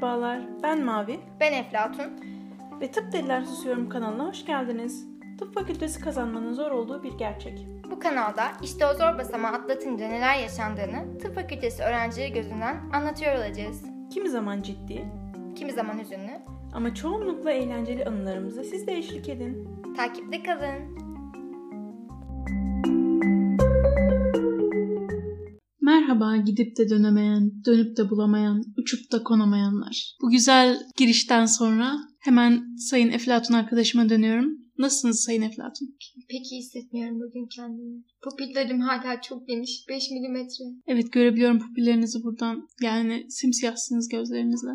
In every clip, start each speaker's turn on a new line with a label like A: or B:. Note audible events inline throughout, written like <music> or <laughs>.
A: Merhabalar, ben Mavi
B: Ben Eflatun.
A: ve Tıp Deliler Susuyorum kanalına hoş geldiniz. Tıp fakültesi kazanmanın zor olduğu bir gerçek.
B: Bu kanalda işte o zor basamağı atlatınca neler yaşandığını tıp fakültesi öğrencileri gözünden anlatıyor olacağız.
A: Kimi zaman ciddi
B: Kimi zaman hüzünlü.
A: ama çoğunlukla eğlenceli anılarımıza siz de eşlik edin.
B: Takipte kalın.
C: Merhaba gidip de dönemeyen, dönüp de bulamayan, uçup da konamayanlar. Bu güzel girişten sonra hemen Sayın Eflatun arkadaşıma dönüyorum. Nasılsınız Sayın Eflatun?
B: Pek iyi hissetmiyorum bugün kendimi. Pupillerim hala çok geniş. 5 milimetre.
C: Evet görebiliyorum pupillerinizi buradan. Yani simsiyahsınız gözlerinizle.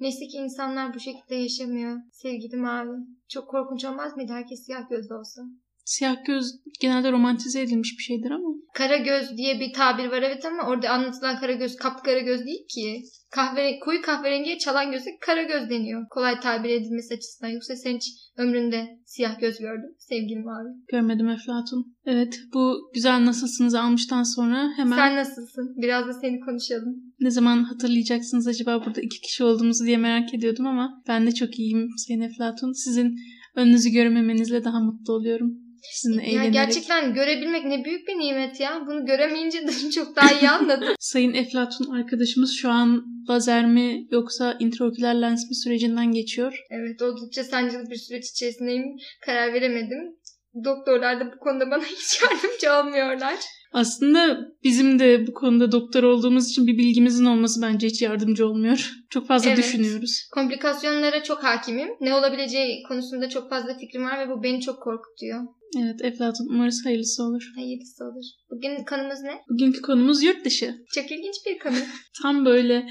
B: Neyse ki insanlar bu şekilde yaşamıyor. Sevgilim abi. Çok korkunç olmaz mıydı herkes siyah gözlü olsa?
C: Siyah göz genelde romantize edilmiş bir şeydir ama.
B: Kara göz diye bir tabir var evet ama orada anlatılan kara göz kapkara göz değil ki. Kahve, koyu kahverengiye çalan göze kara göz deniyor. Kolay tabir edilmesi açısından. Yoksa sen hiç ömründe siyah göz gördün sevgilim abi.
C: Görmedim Eflatun. Evet bu güzel nasılsınız almıştan sonra hemen
B: Sen nasılsın? Biraz da seni konuşalım.
C: ne zaman hatırlayacaksınız acaba burada iki kişi olduğumuzu diye merak ediyordum ama ben de çok iyiyim Sayın Eflatun. Sizin önünüzü görememenizle daha mutlu oluyorum. Sizinle
B: Ya
C: eğlenerek.
B: gerçekten görebilmek ne büyük bir nimet ya. Bunu göremeyince de <laughs> çok daha iyi anladım. <laughs>
C: Sayın Eflatun arkadaşımız şu an lazer mi yoksa intraoküler lens mi sürecinden geçiyor.
B: evet oldukça sancılı bir süreç içerisindeyim. Karar veremedim. Doktorlar da bu konuda bana <laughs> hiç yardımcı olmuyorlar.
C: Aslında bizim de bu konuda doktor olduğumuz için bir bilgimizin olması bence hiç yardımcı olmuyor. <laughs> Çok fazla
B: Evet.
C: düşünüyoruz.
B: Komplikasyonlara çok hakimim. Ne olabileceği konusunda çok fazla fikrim var ve bu beni çok korkutuyor.
C: Evet Eflatun umarız hayırlısı olur.
B: Hayırlısı olur. Bugün konumuz ne?
C: Bugünkü konumuz yurt dışı.
B: Çok ilginç bir konu. <laughs>
C: Tam böyle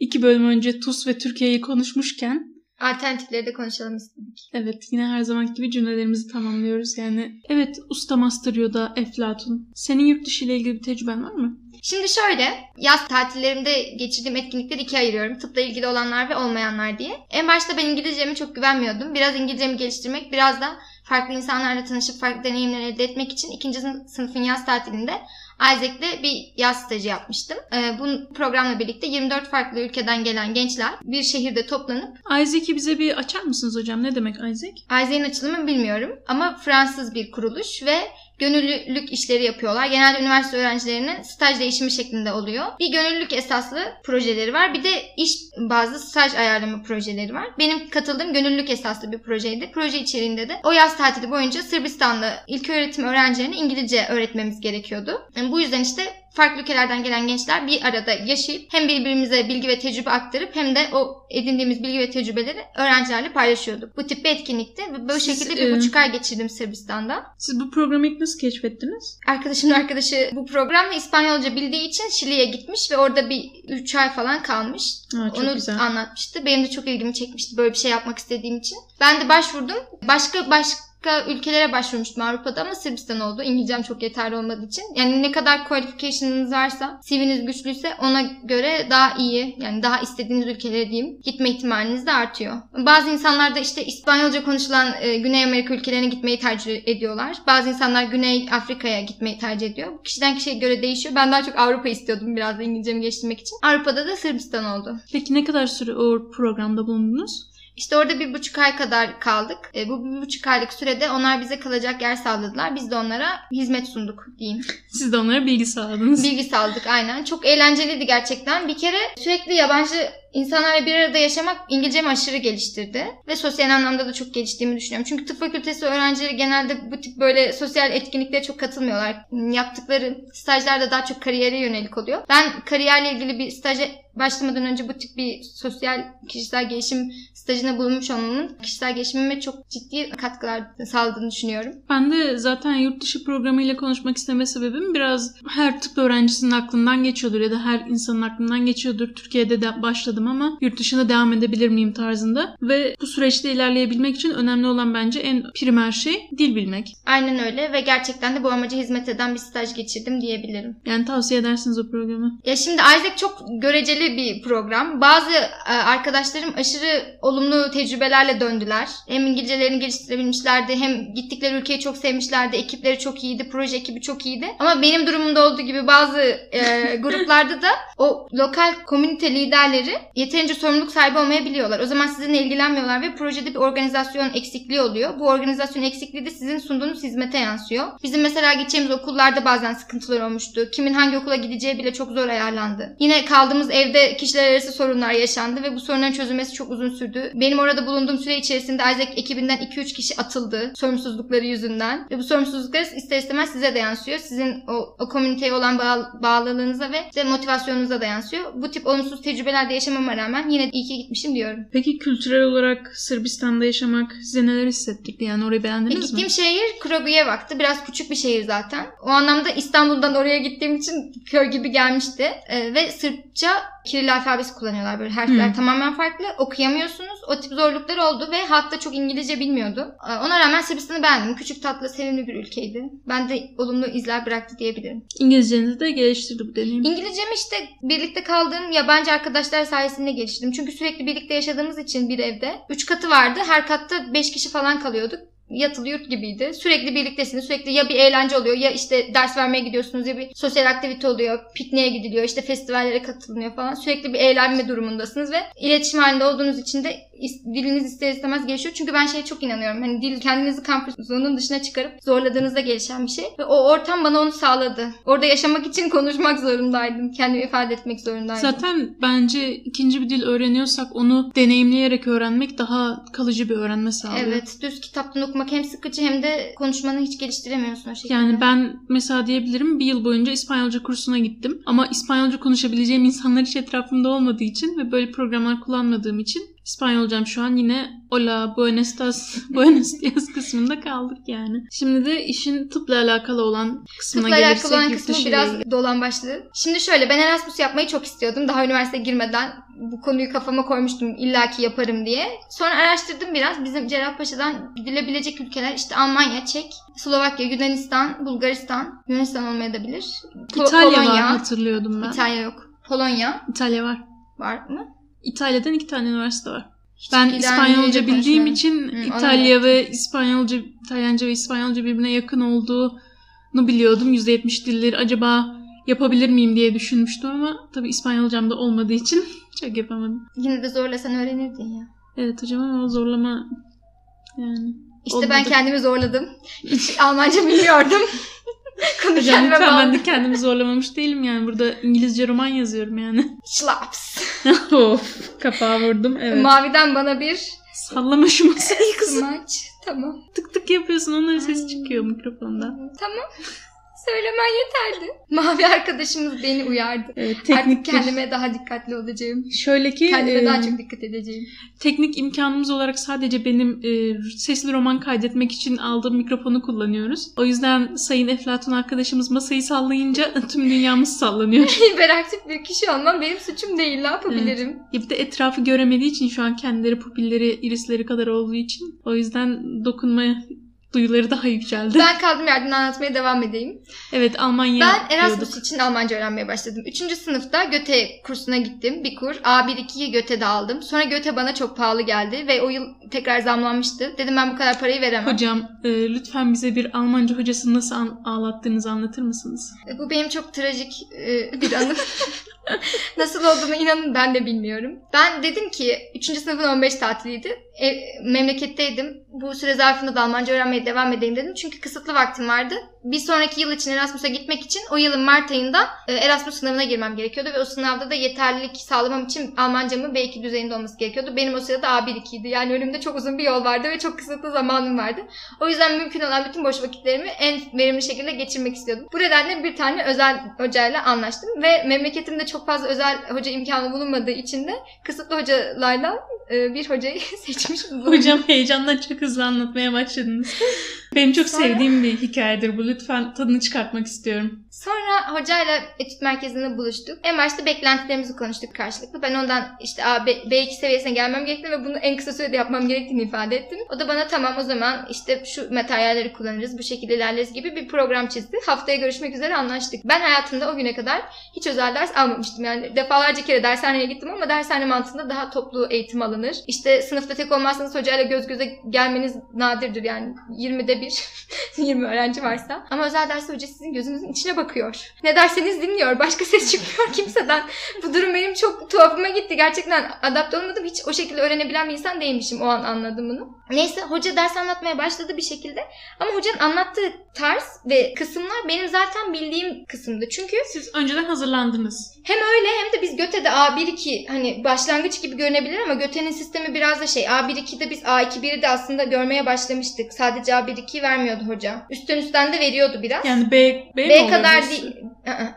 C: iki bölüm önce TUS ve Türkiye'yi konuşmuşken
B: Alternatifleri de konuşalım istedik.
C: evet yine her zaman gibi cümlelerimizi tamamlıyoruz. Yani evet usta master Yoda Eflatun. Senin yurt dışı ile ilgili bir tecrüben var mı?
B: Şimdi şöyle, yaz tatillerimde geçirdiğim etkinlikleri ikiye ayırıyorum. Tıpla ilgili olanlar ve olmayanlar diye. En başta ben İngilizceme çok güvenmiyordum. Biraz İngilizcemi geliştirmek, biraz da farklı insanlarla tanışıp farklı deneyimler elde etmek için ikinci sınıfın yaz tatilinde Isaac'le bir yaz stajı yapmıştım. Ee, bu programla birlikte 24 farklı ülkeden gelen gençler bir şehirde toplanıp
C: Isaac'i bize bir açar mısınız hocam? Ne demek Isaac?
B: Isaac'in açılımı bilmiyorum ama Fransız bir kuruluş ve gönüllülük işleri yapıyorlar. Genelde üniversite öğrencilerinin staj değişimi şeklinde oluyor. Bir gönüllülük esaslı projeleri var. Bir de iş bazlı staj ayarlama projeleri var. Benim katıldığım gönüllülük esaslı bir projeydi. Proje içeriğinde de o yaz tatili boyunca Sırbistan'da ilköğretim öğrencilerine İngilizce öğretmemiz gerekiyordu. Yani bu yüzden işte farklı ülkelerden gelen gençler bir arada yaşayıp hem birbirimize bilgi ve tecrübe aktarıp hem de o edindiğimiz bilgi ve tecrübeleri öğrencilerle paylaşıyorduk. Bu tip bir etkinlikti ve böyle
C: Siz,
B: şekilde bir
C: e,
B: buçuk ay geçirdim Sırbistan'da.
C: Siz bu programı ilk nasıl keşfettiniz?
B: Arkadaşımın arkadaşı bu programla İspanyolca bildiği için Şili'ye gitmiş ve orada bir 3 ay falan kalmış.
C: Çok
B: Onu
C: güzel.
B: anlatmıştı. Benim de çok ilgimi çekmişti böyle bir şey yapmak istediğim için. Ben de başvurdum. Başka başka ülkelere başvurmuştum Avrupa'da ama Sırbistan oldu. İngilizcem çok yeterli olmadığı için. Yani ne kadar qualification'ınız varsa, CV'niz güçlüyse ona göre daha iyi, yani daha istediğiniz ülkelere diyeyim, gitme ihtimaliniz de artıyor. Bazı insanlar da işte İspanyolca konuşulan e, Güney Amerika ülkelerine gitmeyi tercih ediyorlar. Bazı insanlar Güney Afrika'ya gitmeyi tercih ediyor. Bu kişiden kişiye göre değişiyor. Ben daha çok Avrupa istiyordum biraz da İngilizcemi geliştirmek için. Avrupa'da da Sırbistan oldu.
C: Peki ne kadar süre o programda bulundunuz?
B: İşte orada bir buçuk ay kadar kaldık. E, bu bir buçuk aylık sürede onlar bize kalacak yer sağladılar. Biz de onlara hizmet sunduk diyeyim.
C: Siz de onlara bilgi sağladınız.
B: Bilgi sağladık aynen. Çok eğlenceliydi gerçekten. Bir kere sürekli yabancı insanlarla bir arada yaşamak İngilizcemi aşırı geliştirdi. Ve sosyal anlamda da çok geliştiğimi düşünüyorum. Çünkü tıp fakültesi öğrencileri genelde bu tip böyle sosyal etkinliklere çok katılmıyorlar. Yaptıkları stajlar da daha çok kariyere yönelik oluyor. Ben kariyerle ilgili bir staja başlamadan önce bu tip bir sosyal kişisel gelişim stajına bulunmuş olmamın kişisel gelişimime çok ciddi katkılar sağladığını düşünüyorum.
C: Ben de zaten yurt dışı programıyla konuşmak isteme sebebim biraz her tıp öğrencisinin aklından geçiyordur ya da her insanın aklından geçiyordur. Türkiye'de de başladım ama yurt dışında devam edebilir miyim tarzında. Ve bu süreçte ilerleyebilmek için önemli olan bence en primer şey dil bilmek.
B: Aynen öyle ve gerçekten de bu amaca hizmet eden bir staj geçirdim diyebilirim.
C: Yani tavsiye edersiniz o programı.
B: Ya şimdi Isaac çok göreceli bir program. Bazı e, arkadaşlarım aşırı olumlu tecrübelerle döndüler. Hem İngilizcelerini geliştirebilmişlerdi hem gittikleri ülkeyi çok sevmişlerdi. Ekipleri çok iyiydi, proje ekibi çok iyiydi. Ama benim durumumda olduğu gibi bazı e, <laughs> gruplarda da o lokal komünite liderleri yeterince sorumluluk sahibi olmayabiliyorlar. O zaman sizinle ilgilenmiyorlar ve projede bir organizasyon eksikliği oluyor. Bu organizasyon eksikliği de sizin sunduğunuz hizmete yansıyor. Bizim mesela gideceğimiz okullarda bazen sıkıntılar olmuştu. Kimin hangi okula gideceği bile çok zor ayarlandı. Yine kaldığımız evde kişiler arası sorunlar yaşandı ve bu sorunların çözülmesi çok uzun sürdü. Benim orada bulunduğum süre içerisinde Isaac ekibinden 2-3 kişi atıldı sorumsuzlukları yüzünden. Ve bu sorumsuzluklar ister istemez size de yansıyor. Sizin o, o komüniteye olan bağ, bağlılığınıza ve size motivasyonunuza da yansıyor. Bu tip olumsuz tecrübeler de yaşamama rağmen yine iyi ki gitmişim diyorum.
C: Peki kültürel olarak Sırbistan'da yaşamak size neler hissettirdi? Yani orayı
B: E,
C: beğendiniz mi?
B: gittiğim şehir Kragujevak'tı. Biraz küçük bir şehir zaten. O anlamda İstanbul'dan oraya gittiğim için köy gibi gelmişti. Ee, ve Sırpça Kiril alfabesi kullanıyorlar. Böyle harfler
C: Hmm.
B: tamamen farklı. Okuyamıyorsunuz. O tip zorluklar oldu ve halk da çok İngilizce bilmiyordu. Ee, ona rağmen Sırbistan'ı beğendim. Küçük tatlı, sevimli bir ülkeydi. Ben de olumlu izler bıraktı diyebilirim.
C: İngilizcenizi de geliştirdi bu deneyim.
B: İngilizcemi işte birlikte kaldığım yabancı arkadaşlar sayesinde geliştirdim. Çünkü sürekli birlikte yaşadığımız için bir evde. Üç katı vardı. Her katta beş kişi falan kalıyorduk. Yatılı yurt gibiydi. Sürekli birliktesiniz. Sürekli ya bir eğlence oluyor ya işte ders vermeye gidiyorsunuz ya bir sosyal aktivite oluyor. Pikniğe gidiliyor işte festivallere katılınıyor falan. Sürekli bir eğlenme durumundasınız ve iletişim halinde olduğunuz için de diliniz ister istemez gelişiyor. Çünkü ben şeye çok inanıyorum. Hani dil kendinizi comfort zone'un dışına çıkarıp zorladığınızda gelişen bir şey. Ve o ortam bana onu sağladı. Orada yaşamak için <laughs> konuşmak zorundaydım. Kendimi ifade etmek zorundaydım.
C: Zaten bence ikinci bir dil öğreniyorsak onu deneyimleyerek öğrenmek daha kalıcı bir öğrenme sağlıyor.
B: Evet, düz kitaptan okumak hem sıkıcı hem de konuşmanı hiç geliştiremiyorsun o şekilde.
C: Yani ben mesela diyebilirim bir yıl boyunca İspanyolca kursuna gittim. Ama İspanyolca konuşabileceğim insanlar hiç etrafımda olmadığı için ve böyle programlar kullanmadığım için İspanyolcam şu an yine hola, buenos dias, <laughs> buenos dias kısmında kaldık yani. Şimdi de işin tıpla alakalı olan kısmına
B: Tıpla
C: gelirsek
B: alakalı olan kısmı biraz
C: ilgili.
B: dolan başlı. Şimdi şöyle ben Erasmus yapmayı çok istiyordum. Daha üniversiteye girmeden bu konuyu kafama koymuştum illaki yaparım diye. Sonra araştırdım biraz. Bizim Cerrahpaşa'dan gidilebilecek ülkeler işte Almanya, Çek, Slovakya, Yunanistan, Bulgaristan, Yunanistan olmayabilir. Pol-
C: İtalya var
B: Polonya,
C: hatırlıyordum ben.
B: İtalya yok. Polonya
C: İtalya var.
B: var mı?
C: İtalya'dan iki tane üniversite var.
B: Hiç
C: Ben İspanyolca bildiğim için
B: Hı,
C: İtalya ve İspanyolca, İtalyanca ve İspanyolca birbirine yakın olduğunu biliyordum. %70 dilleri acaba yapabilir miyim diye düşünmüştüm ama tabii İspanyolcam da olmadığı için <laughs> çok yapamadım.
B: Yine de zorlasan öğrenirdin ya.
C: Evet hocam ama zorlama yani.
B: İşte
C: Olmadı.
B: ben kendimi zorladım. Hiç Almanca bilmiyordum. <laughs> <laughs>
C: Hocam lütfen ben de kendimi zorlamamış değilim yani. Burada İngilizce roman yazıyorum yani. <laughs>
B: Schlaps.
C: of kapağı vurdum evet.
B: Maviden bana bir
C: Sallama şu masayı kızım.
B: smaç. Tamam.
C: tık tık yapıyorsun onların sesi çıkıyor mikrofondan.
B: Tamam. Söylemen yeterdi. <laughs> Mavi arkadaşımız beni uyardı.
C: Evet,
B: Artık
C: teknik bir-
B: kendime daha dikkatli olacağım.
C: Şöyle ki
B: Kendime
C: e,
B: daha çok dikkat edeceğim.
C: teknik imkanımız olarak sadece benim e, sesli roman kaydetmek için aldığım mikrofonu kullanıyoruz. O yüzden Sayın Eflatun arkadaşımız masayı sallayınca <laughs> tüm dünyamız sallanıyor. <laughs>
B: Hiperaktif bir kişi olmam benim suçum değil. Ne yapabilirim?
C: Ya bir de etrafı göremediği için şu an kendileri pupilleri, irisleri kadar olduğu için o yüzden dokunma duyuları daha yükseldi.
B: Ben kaldığım yerden anlatmaya devam edeyim.
C: Evet Almanya
B: Ben Erasmus
C: diyorduk.
B: için Almanca öğrenmeye başladım. Üçüncü sınıfta Göte kursuna gittim. Bir kur. A1-2'yi Göte'de aldım. Sonra Göte bana çok pahalı geldi ve o yıl tekrar zamlanmıştı. Dedim ben bu kadar parayı veremem.
C: Hocam e, lütfen bize bir Almanca hocasını nasıl an- ağlattığınızı anlatır mısınız?
B: E, Bu benim çok trajik e, bir anım. <laughs> Nasıl olduğunu inanın ben de bilmiyorum. Ben dedim ki 3. sınıfın 15 tatiliydi. E, memleketteydim. Bu süre zarfında da Almanca öğrenmeye devam edeyim dedim. Çünkü kısıtlı vaktim vardı. Bir sonraki yıl için Erasmus'a gitmek için o yılın Mart ayında e, Erasmus sınavına girmem gerekiyordu. Ve o sınavda da yeterlilik sağlamam için Almancamın B2 düzeyinde olması gerekiyordu. Benim o sırada A1-2'ydi. Yani önümde çok uzun bir yol vardı ve çok kısıtlı zamanım vardı. O yüzden mümkün olan bütün boş vakitlerimi en verimli şekilde geçirmek istiyordum. Bu nedenle bir tane özel hocayla anlaştım ve memleketimde çok fazla özel hoca imkanı bulunmadığı için de kısıtlı hocalarla e, bir hocayı <laughs> seçmiş. <laughs>
C: Hocam heyecandan çok hızlı anlatmaya başladınız. Benim çok
B: Sonra-
C: sevdiğim bir hikayedir bu. Lütfen tadını çıkartmak istiyorum.
B: Sonra hocayla etüt merkezinde buluştuk. En başta beklentilerimizi konuştuk karşılıklı. Ben ondan işte A, B, B2 seviyesine gelmem gerektiğini ve bunu en kısa sürede yapmam gerektiğini ifade ettim. O da bana tamam o zaman işte şu materyalleri kullanırız, bu şekilde ilerleriz gibi bir program çizdi. Haftaya görüşmek üzere anlaştık. Ben hayatımda o güne kadar hiç özel ders almamıştım. Yani defalarca kere dershaneye gittim ama dershane mantığında daha toplu eğitim alınır. İşte sınıfta tek olmazsanız hocayla göz göze gelmeniz nadirdir yani 20'de bir <laughs> 20 öğrenci varsa. Aslında. Ama özel derste hoca sizin gözünüzün içine bakıyor. Ne derseniz dinliyor. Başka ses çıkmıyor <laughs> kimseden. Bu durum benim çok tuhafıma gitti. Gerçekten adapte olmadım. Hiç o şekilde öğrenebilen bir insan değilmişim. O an anladım bunu. Neyse hoca ders anlatmaya başladı bir şekilde. Ama hocanın anlattığı tarz ve kısımlar benim zaten bildiğim kısımdı. Çünkü
C: Siz önceden hazırlandınız.
B: hem öyle hem de biz Göte'de A1-2 hani başlangıç gibi görünebilir ama Göte'nin sistemi biraz da şey A1-2'de biz A2-1'i de aslında görmeye başlamıştık. Sadece A1-2 vermiyordu hoca. Üstten üstten de veriyordu biraz.
C: Yani B, B, mi
B: B
C: oluyor
B: kadar değil.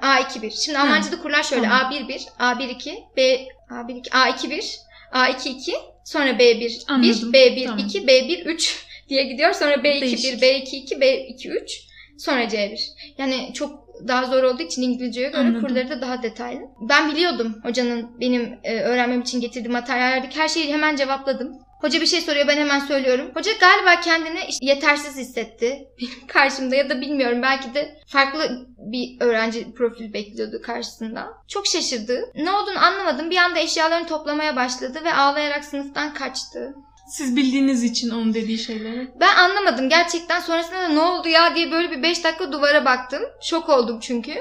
B: Aa, A2-1. Şimdi Almanca'da kurular şöyle
C: Tamam.
B: A1-1, A1-2, B A1-2, A2-1, A2-2, sonra B1-1,
C: Anladım.
B: B1-2,
C: Tamam.
B: B1-3 diye gidiyor. Sonra B2-1,
C: Değişik.
B: B2-2, B2-3, sonra C1. Yani çok daha zor olduğu için İngilizceye göre
C: Anladım.
B: kurları da daha detaylı. Ben biliyordum hocanın benim e, öğrenmem için getirdiği materyallerdeki her şeyi hemen cevapladım. Hoca bir şey soruyor ben hemen söylüyorum. Hoca galiba kendini işte yetersiz hissetti benim <laughs> karşımda ya da bilmiyorum belki de farklı bir öğrenci profil bekliyordu karşısında. Çok şaşırdı. Ne olduğunu anlamadım. Bir anda eşyalarını toplamaya başladı ve ağlayarak sınıftan kaçtı.
C: Siz bildiğiniz için onun dediği şeyleri.
B: Ben anlamadım gerçekten. Sonrasında da ne oldu ya diye böyle bir 5 dakika duvara baktım. Şok oldum çünkü.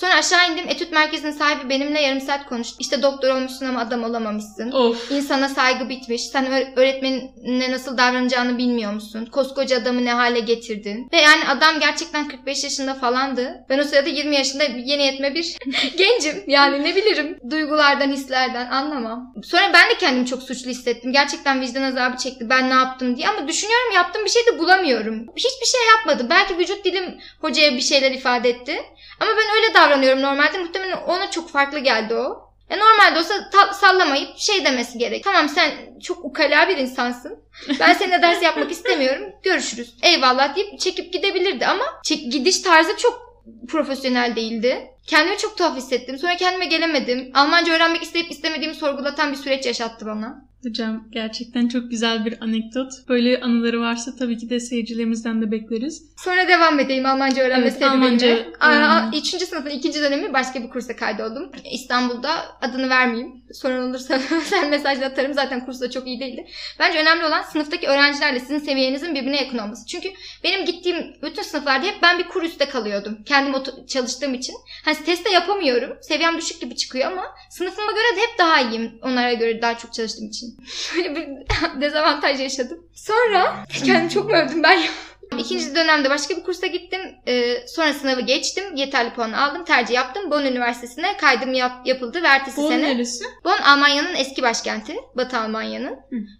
B: Sonra aşağı indim. Etüt merkezinin sahibi benimle yarım saat konuştu. İşte doktor olmuşsun ama adam olamamışsın.
C: Of.
B: İnsana saygı bitmiş. Sen öğ- öğretmenine nasıl davranacağını bilmiyor musun? Koskoca adamı ne hale getirdin? Ve yani adam gerçekten 45 yaşında falandı. Ben o sırada 20 yaşında yeni yetme bir <laughs> gencim. Yani ne bilirim. Duygulardan, hislerden anlamam. Sonra ben de kendimi çok suçlu hissettim. Gerçekten vicdan azabı çekti. Ben ne yaptım diye. Ama düşünüyorum yaptığım bir şey de bulamıyorum. Hiçbir şey yapmadım. Belki vücut dilim hocaya bir şeyler ifade etti. Ama ben öyle davranıyorum normalde. Muhtemelen ona çok farklı geldi o. E normalde olsa ta- sallamayıp şey demesi gerek. Tamam sen çok ukala bir insansın. Ben seninle ders yapmak istemiyorum. Görüşürüz. Eyvallah deyip çekip gidebilirdi ama çek- gidiş tarzı çok profesyonel değildi. Kendimi çok tuhaf hissettim. Sonra kendime gelemedim. Almanca öğrenmek isteyip istemediğimi sorgulatan bir süreç yaşattı bana.
C: Hocam gerçekten çok güzel bir anekdot. Böyle anıları varsa tabii ki de seyircilerimizden de bekleriz.
B: Sonra devam edeyim Almanca öğrenme
C: Evet,
B: serüvenine.
C: Almanca
B: Aa,
C: öğrenme.
B: Üçüncü sınıfın ikinci dönemi başka bir kursa kaydoldum. İstanbul'da adını vermeyeyim. Sorun olursa <laughs> sen mesajla atarım. Zaten kurs da çok iyi değildi. Bence önemli olan sınıftaki öğrencilerle sizin seviyenizin birbirine yakın olması. Çünkü benim gittiğim bütün sınıflarda hep ben bir kur üstte kalıyordum. Kendim çalıştığım için. Hani teste yapamıyorum. Seviyem düşük gibi çıkıyor ama sınıfıma göre de hep daha iyiyim. Onlara göre daha çok çalıştığım için. <laughs> Böyle bir <laughs> dezavantaj yaşadım. Sonra kendimi çok mu övdüm ben? İkinci dönemde başka bir kursa gittim. Ee, sonra sınavı geçtim. Yeterli puan aldım. Tercih yaptım. Bonn Üniversitesi'ne kaydım yap- yapıldı ve ertesi
C: Bonn
B: sene.
C: neresi?
B: Bonn Almanya'nın eski başkenti. Batı Almanya'nın.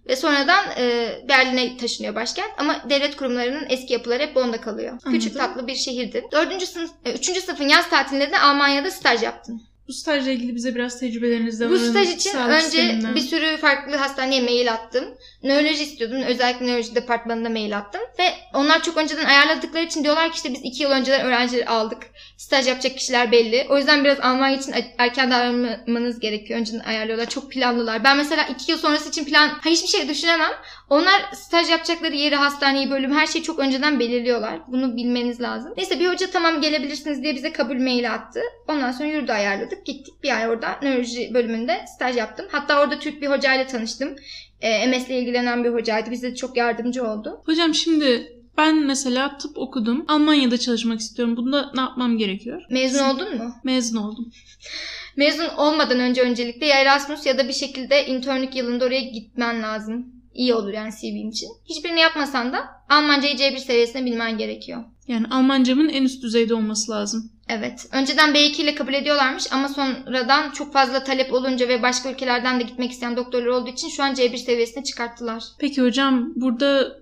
B: Ve sonradan e, Berlin'e taşınıyor başkent. Ama devlet kurumlarının eski yapıları hep Bonn'da kalıyor. Küçük
C: Anladım.
B: tatlı bir şehirdi. Dördüncü sınıf, e, üçüncü sınıfın yaz tatilinde de Almanya'da staj yaptım.
C: Bu stajla ilgili bize biraz tecrübelerinizden
B: Bu staj için
C: sağlık
B: önce
C: sisteminden.
B: bir sürü farklı hastaneye mail attım. Nöroloji istiyordum. Özellikle nöroloji departmanına mail attım. Ve onlar çok önceden ayarladıkları için diyorlar ki işte biz iki yıl önceden öğrencileri aldık. Staj yapacak kişiler belli. O yüzden biraz Almanya için erken davranmanız gerekiyor. Önceden ayarlıyorlar. Çok planlılar. Ben mesela iki yıl sonrası için plan ha, hiçbir şey düşünemem. Onlar staj yapacakları yeri, hastaneyi, bölüm her şeyi çok önceden belirliyorlar. Bunu bilmeniz lazım. Neyse bir hoca tamam gelebilirsiniz diye bize kabul maili attı. Ondan sonra yurdu ayarladık. Gittik bir ay orada nöroloji bölümünde staj yaptım. Hatta orada Türk bir hocayla tanıştım. E, MS ile ilgilenen bir hocaydı. Bize çok yardımcı oldu.
C: Hocam şimdi ben mesela tıp okudum. Almanya'da çalışmak istiyorum. Bunda ne yapmam gerekiyor?
B: Mezun oldun mu?
C: Mezun oldum. <laughs>
B: Mezun olmadan önce öncelikle ya Erasmus ya da bir şekilde internlük yılında oraya gitmen lazım. İyi olur yani CV'm için. Hiçbirini yapmasan da Almancayı C1 seviyesine bilmen gerekiyor.
C: Yani Almancamın en üst düzeyde olması lazım.
B: Evet. Önceden B2 ile kabul ediyorlarmış ama sonradan çok fazla talep olunca ve başka ülkelerden de gitmek isteyen doktorlar olduğu için şu an C1 seviyesine çıkarttılar.
C: Peki hocam burada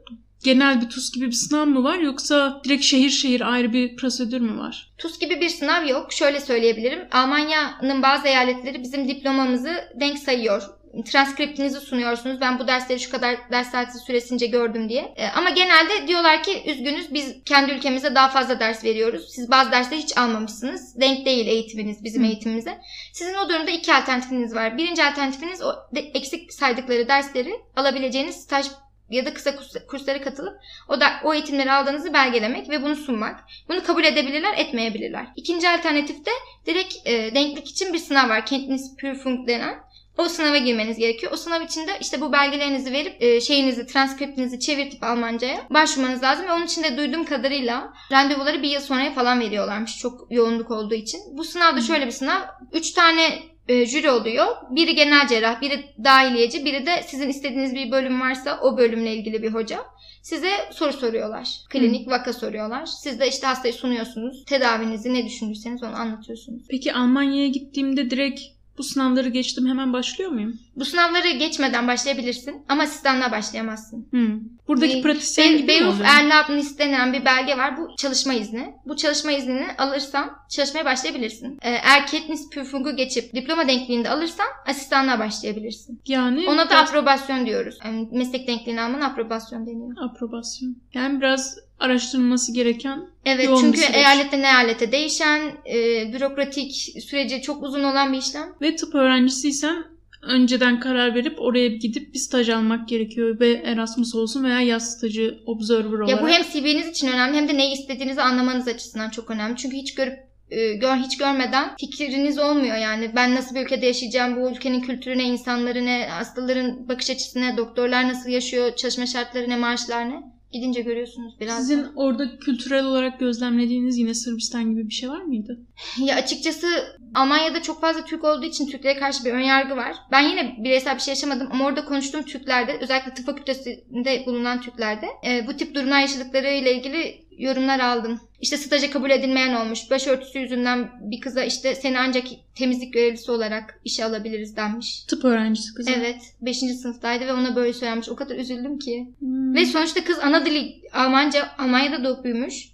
C: genel bir TUS gibi bir sınav mı var yoksa direkt şehir şehir ayrı bir prosedür mü var?
B: TUS gibi bir sınav yok. Şöyle söyleyebilirim. Almanya'nın bazı eyaletleri bizim diplomamızı denk sayıyor. Transkriptinizi sunuyorsunuz. Ben bu dersleri şu kadar ders saati süresince gördüm diye. E, ama genelde diyorlar ki üzgünüz biz kendi ülkemizde daha fazla ders veriyoruz. Siz bazı dersleri hiç almamışsınız. Denk değil eğitiminiz bizim
C: Hı.
B: eğitimimize. Sizin o durumda iki alternatifiniz var. Birinci alternatifiniz o eksik saydıkları dersleri alabileceğiniz staj ya da kısa kurs- kurslara katılıp o da o eğitimleri aldığınızı belgelemek ve bunu sunmak. Bunu kabul edebilirler, etmeyebilirler. İkinci alternatif de direkt e, denklik için bir sınav var. Kenntnisprüfung denen. O sınava girmeniz gerekiyor. O sınav için de işte bu belgelerinizi verip e, şeyinizi, transkriptinizi çevirtip Almanca'ya başvurmanız lazım. Ve onun için de duyduğum kadarıyla randevuları bir yıl sonraya falan veriyorlarmış. Çok yoğunluk olduğu için. Bu sınavda şöyle bir sınav. Üç tane e, jüri oluyor. Biri genel cerrah, biri dahiliyeci, biri de sizin istediğiniz bir bölüm varsa o bölümle ilgili bir hoca. Size soru soruyorlar. Klinik vaka soruyorlar. Siz de işte hastayı sunuyorsunuz. Tedavinizi ne düşündüyseniz onu anlatıyorsunuz.
C: Peki Almanya'ya gittiğimde direkt bu sınavları geçtim hemen başlıyor muyum?
B: Bu sınavları geçmeden başlayabilirsin ama asistanla başlayamazsın.
C: Hmm. Buradaki
B: Be-
C: pratisyen
B: Be-
C: gibi oluyor?
B: Erlaubnis denen bir belge var. Bu çalışma izni. Bu çalışma iznini alırsan çalışmaya başlayabilirsin. Ee, eğer Kenntnisprüfung'u geçip diploma denkliğinde alırsan asistanla başlayabilirsin.
C: Yani
B: Ona da
C: biraz
B: aprobasyon diyoruz. Yani meslek denkliğini alman aprobasyon deniyor.
C: aprobasyon. Yani biraz araştırılması gereken
B: Evet
C: Yoğun
B: çünkü eyaletten eyalete değişen, e, bürokratik süreci çok uzun olan bir işlem.
C: ve tıp öğrencisiysen önceden karar verip oraya gidip bir staj almak gerekiyor ve Erasmus olsun veya yaz stajı observer olarak.
B: Ya bu hem CV'niz için önemli hem de neyi istediğinizi anlamanız açısından çok önemli. Çünkü hiç görüp e, gör hiç görmeden fikriniz olmuyor yani. Ben nasıl bir ülkede yaşayacağım, bu ülkenin kültürüne, insanlarına, hastaların bakış açısına, doktorlar nasıl yaşıyor, çalışma şartları ne, maaşlar ne? Gidince görüyorsunuz biraz.
C: Sizin orada kültürel olarak gözlemlediğiniz yine Sırbistan gibi bir şey var mıydı? <laughs>
B: Ya açıkçası Almanya'da çok fazla Türk olduğu için Türklere karşı bir önyargı var. Ben yine bireysel bir şey yaşamadım ama orada konuştuğum Türklerde özellikle tıp fakültesinde bulunan Türklerde e, bu tip durumlar yaşadıkları ile ilgili yorumlar aldım. İşte staja kabul edilmeyen olmuş. Başörtüsü yüzünden bir kıza işte seni ancak temizlik görevlisi olarak işe alabiliriz denmiş.
C: Tıp öğrencisi kızı.
B: Evet. 5. sınıftaydı ve ona böyle söylenmiş. O kadar üzüldüm ki.
C: Hmm.
B: Ve sonuçta kız ana dili Almanca, Almanya'da doğup büyümüş.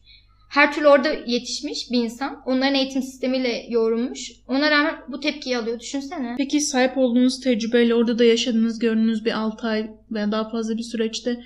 B: Her türlü orada yetişmiş bir insan. Onların eğitim sistemiyle yoğrulmuş. Ona rağmen bu tepkiyi alıyor. Düşünsene.
C: Peki sahip olduğunuz tecrübeyle orada da yaşadığınız, gördüğünüz bir 6 ay veya daha fazla bir süreçte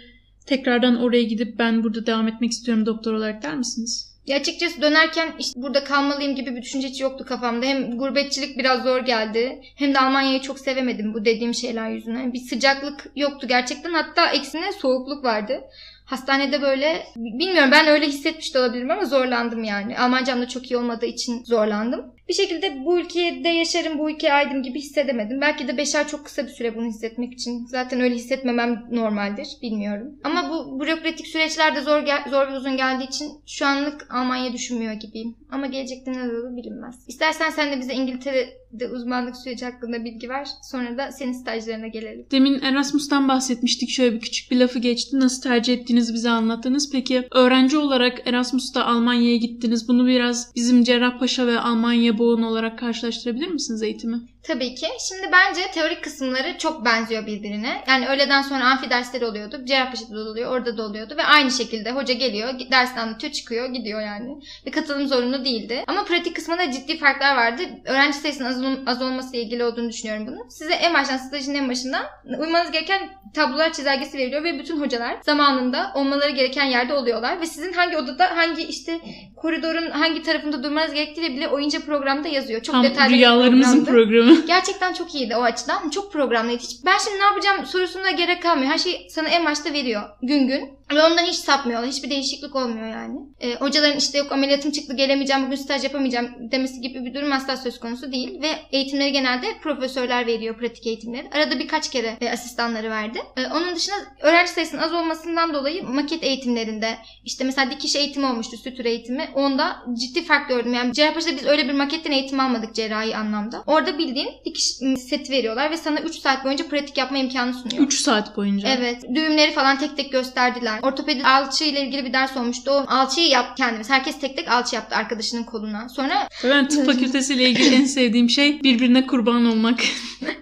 C: tekrardan oraya gidip ben burada devam etmek istiyorum doktor olarak der misiniz?
B: Ya açıkçası dönerken işte burada kalmalıyım gibi bir düşünce hiç yoktu kafamda. Hem gurbetçilik biraz zor geldi. Hem de Almanya'yı çok sevemedim bu dediğim şeyler yüzünden. Bir sıcaklık yoktu gerçekten. Hatta eksine soğukluk vardı. Hastanede böyle bilmiyorum ben öyle hissetmiş de olabilirim ama zorlandım yani. Almancam da çok iyi olmadığı için zorlandım. Bir şekilde bu ülkede yaşarım, bu ülkeye aidim gibi hissedemedim. Belki de 5 ay çok kısa bir süre bunu hissetmek için. Zaten öyle hissetmemem normaldir, bilmiyorum. Ama bu bürokratik süreçler de zor, zor ve uzun geldiği için şu anlık Almanya düşünmüyor gibiyim. Ama gelecekte ne olur bilinmez. İstersen sen de bize İngiltere'de uzmanlık süreci hakkında bilgi ver. Sonra da senin stajlarına gelelim.
C: Demin Erasmus'tan bahsetmiştik. Şöyle bir küçük bir lafı geçti. Nasıl tercih ettiğinizi bize anlattınız. Peki öğrenci olarak Erasmus'ta Almanya'ya gittiniz. Bunu biraz bizim Cerrahpaşa ve Almanya boğun olarak karşılaştırabilir misiniz eğitimi?
B: Tabii ki. Şimdi bence teorik kısımları çok benziyor birbirine. Yani öğleden sonra amfi dersleri oluyordu. Cerrahpaşa'da da oluyor, orada da oluyordu. Ve aynı şekilde hoca geliyor, dersini anlatıyor, çıkıyor, gidiyor yani. Bir katılım zorunlu değildi. Ama pratik kısmında ciddi farklar vardı. Öğrenci sayısının az, ol- az olmasıyla ilgili olduğunu düşünüyorum bunu. Size en baştan, stajın en başından uymanız gereken tablolar çizelgesi veriliyor ve bütün hocalar zamanında olmaları gereken yerde oluyorlar. Ve sizin hangi odada, hangi işte koridorun hangi tarafında durmanız gerektiği bile o ince programda yazıyor. Çok
C: Tam
B: detaylı
C: rüyalarımızın programı.
B: Gerçekten çok iyiydi o açıdan. Çok programlıydı. Hiç, ben şimdi ne yapacağım sorusuna gerek kalmıyor. Her şeyi sana en başta veriyor. Gün gün. Ve ondan hiç sapmıyorlar. Hiçbir değişiklik olmuyor yani. Ee, hocaların işte yok ameliyatım çıktı gelemeyeceğim bugün staj yapamayacağım demesi gibi bir durum asla söz konusu değil. Ve eğitimleri genelde profesörler veriyor pratik eğitimleri. Arada birkaç kere e, asistanları verdi. Ee, onun dışında öğrenci sayısının az olmasından dolayı maket eğitimlerinde işte mesela dikiş eğitimi olmuştu sütür eğitimi. Onda ciddi fark gördüm. Yani Cerrahpaşa'da biz öyle bir maketten eğitim almadık cerrahi anlamda. Orada bildiğin dikiş m, seti veriyorlar ve sana 3 saat boyunca pratik yapma imkanı sunuyor.
C: 3 saat boyunca.
B: Evet. Düğümleri falan tek tek gösterdiler. Ortopedi alçı ile ilgili bir ders olmuştu. O alçıyı yap kendimiz. Herkes tek tek alçı yaptı arkadaşının koluna. Sonra
C: Ben tıp fakültesiyle ilgili en sevdiğim şey birbirine kurban olmak.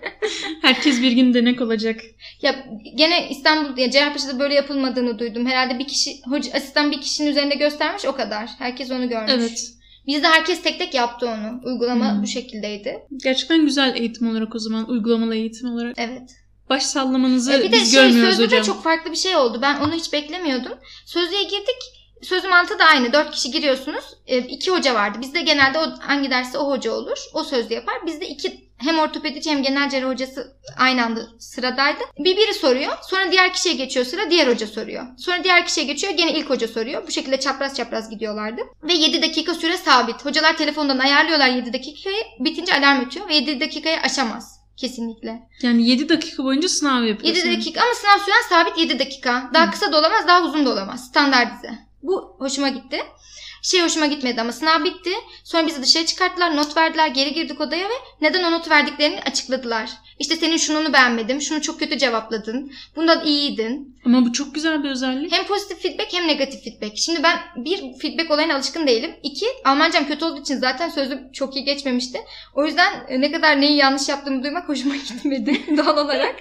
C: <laughs> Herkes bir gün denek olacak.
B: ya gene İstanbul ya Cerrahpaşa'da böyle yapılmadığını duydum. Herhalde bir kişi hoca asistan bir kişinin üzerinde göstermiş o kadar. Herkes onu görmüş.
C: Evet.
B: Bizde herkes tek tek yaptı onu. Uygulama
C: Hmm.
B: bu şekildeydi.
C: Gerçekten güzel eğitim olarak o zaman. Uygulamalı eğitim olarak.
B: Evet.
C: Baş sallamanızı
B: E bir de
C: biz
B: şey
C: görmüyoruz
B: sözlü
C: hocam.
B: de çok farklı bir şey oldu. Ben onu hiç beklemiyordum. Sözlüğe girdik. Sözlü mantığı da aynı. Dört kişi giriyorsunuz. E, iki hoca vardı. Bizde genelde o, hangi derste o hoca olur. O sözlü yapar. Bizde iki hem ortopedici hem genel cerrah hocası aynı anda sıradaydı. Bir biri soruyor. Sonra diğer kişiye geçiyor sıra. Diğer hoca soruyor. Sonra diğer kişiye geçiyor. Gene ilk hoca soruyor. Bu şekilde çapraz çapraz gidiyorlardı. Ve 7 dakika süre sabit. Hocalar telefondan ayarlıyorlar 7 dakikayı. Bitince alarm ötüyor ve 7 dakikayı aşamaz Kesinlikle.
C: Yani 7 dakika boyunca sınav
B: 7
C: yapıyorsun.
B: dakika ama sınav süren sabit 7 dakika. Daha
C: Hı.
B: kısa da olamaz, daha uzun da olamaz. Standartize. Bu hoşuma gitti. Şey hoşuma gitmedi ama sınav bitti. Sonra bizi dışarı çıkarttılar, not verdiler, geri girdik odaya ve neden o not verdiklerini açıkladılar. İşte senin şununu beğenmedim, şunu çok kötü cevapladın, bundan iyiydin.
C: Ama bu çok güzel bir özellik.
B: Hem pozitif feedback hem negatif feedback. Şimdi ben bir feedback olayına alışkın değilim. İki Almancam kötü olduğu için zaten sözlük çok iyi geçmemişti. O yüzden ne kadar neyi yanlış yaptığımı duymak hoşuma <laughs> gitmedi <laughs> doğal olarak.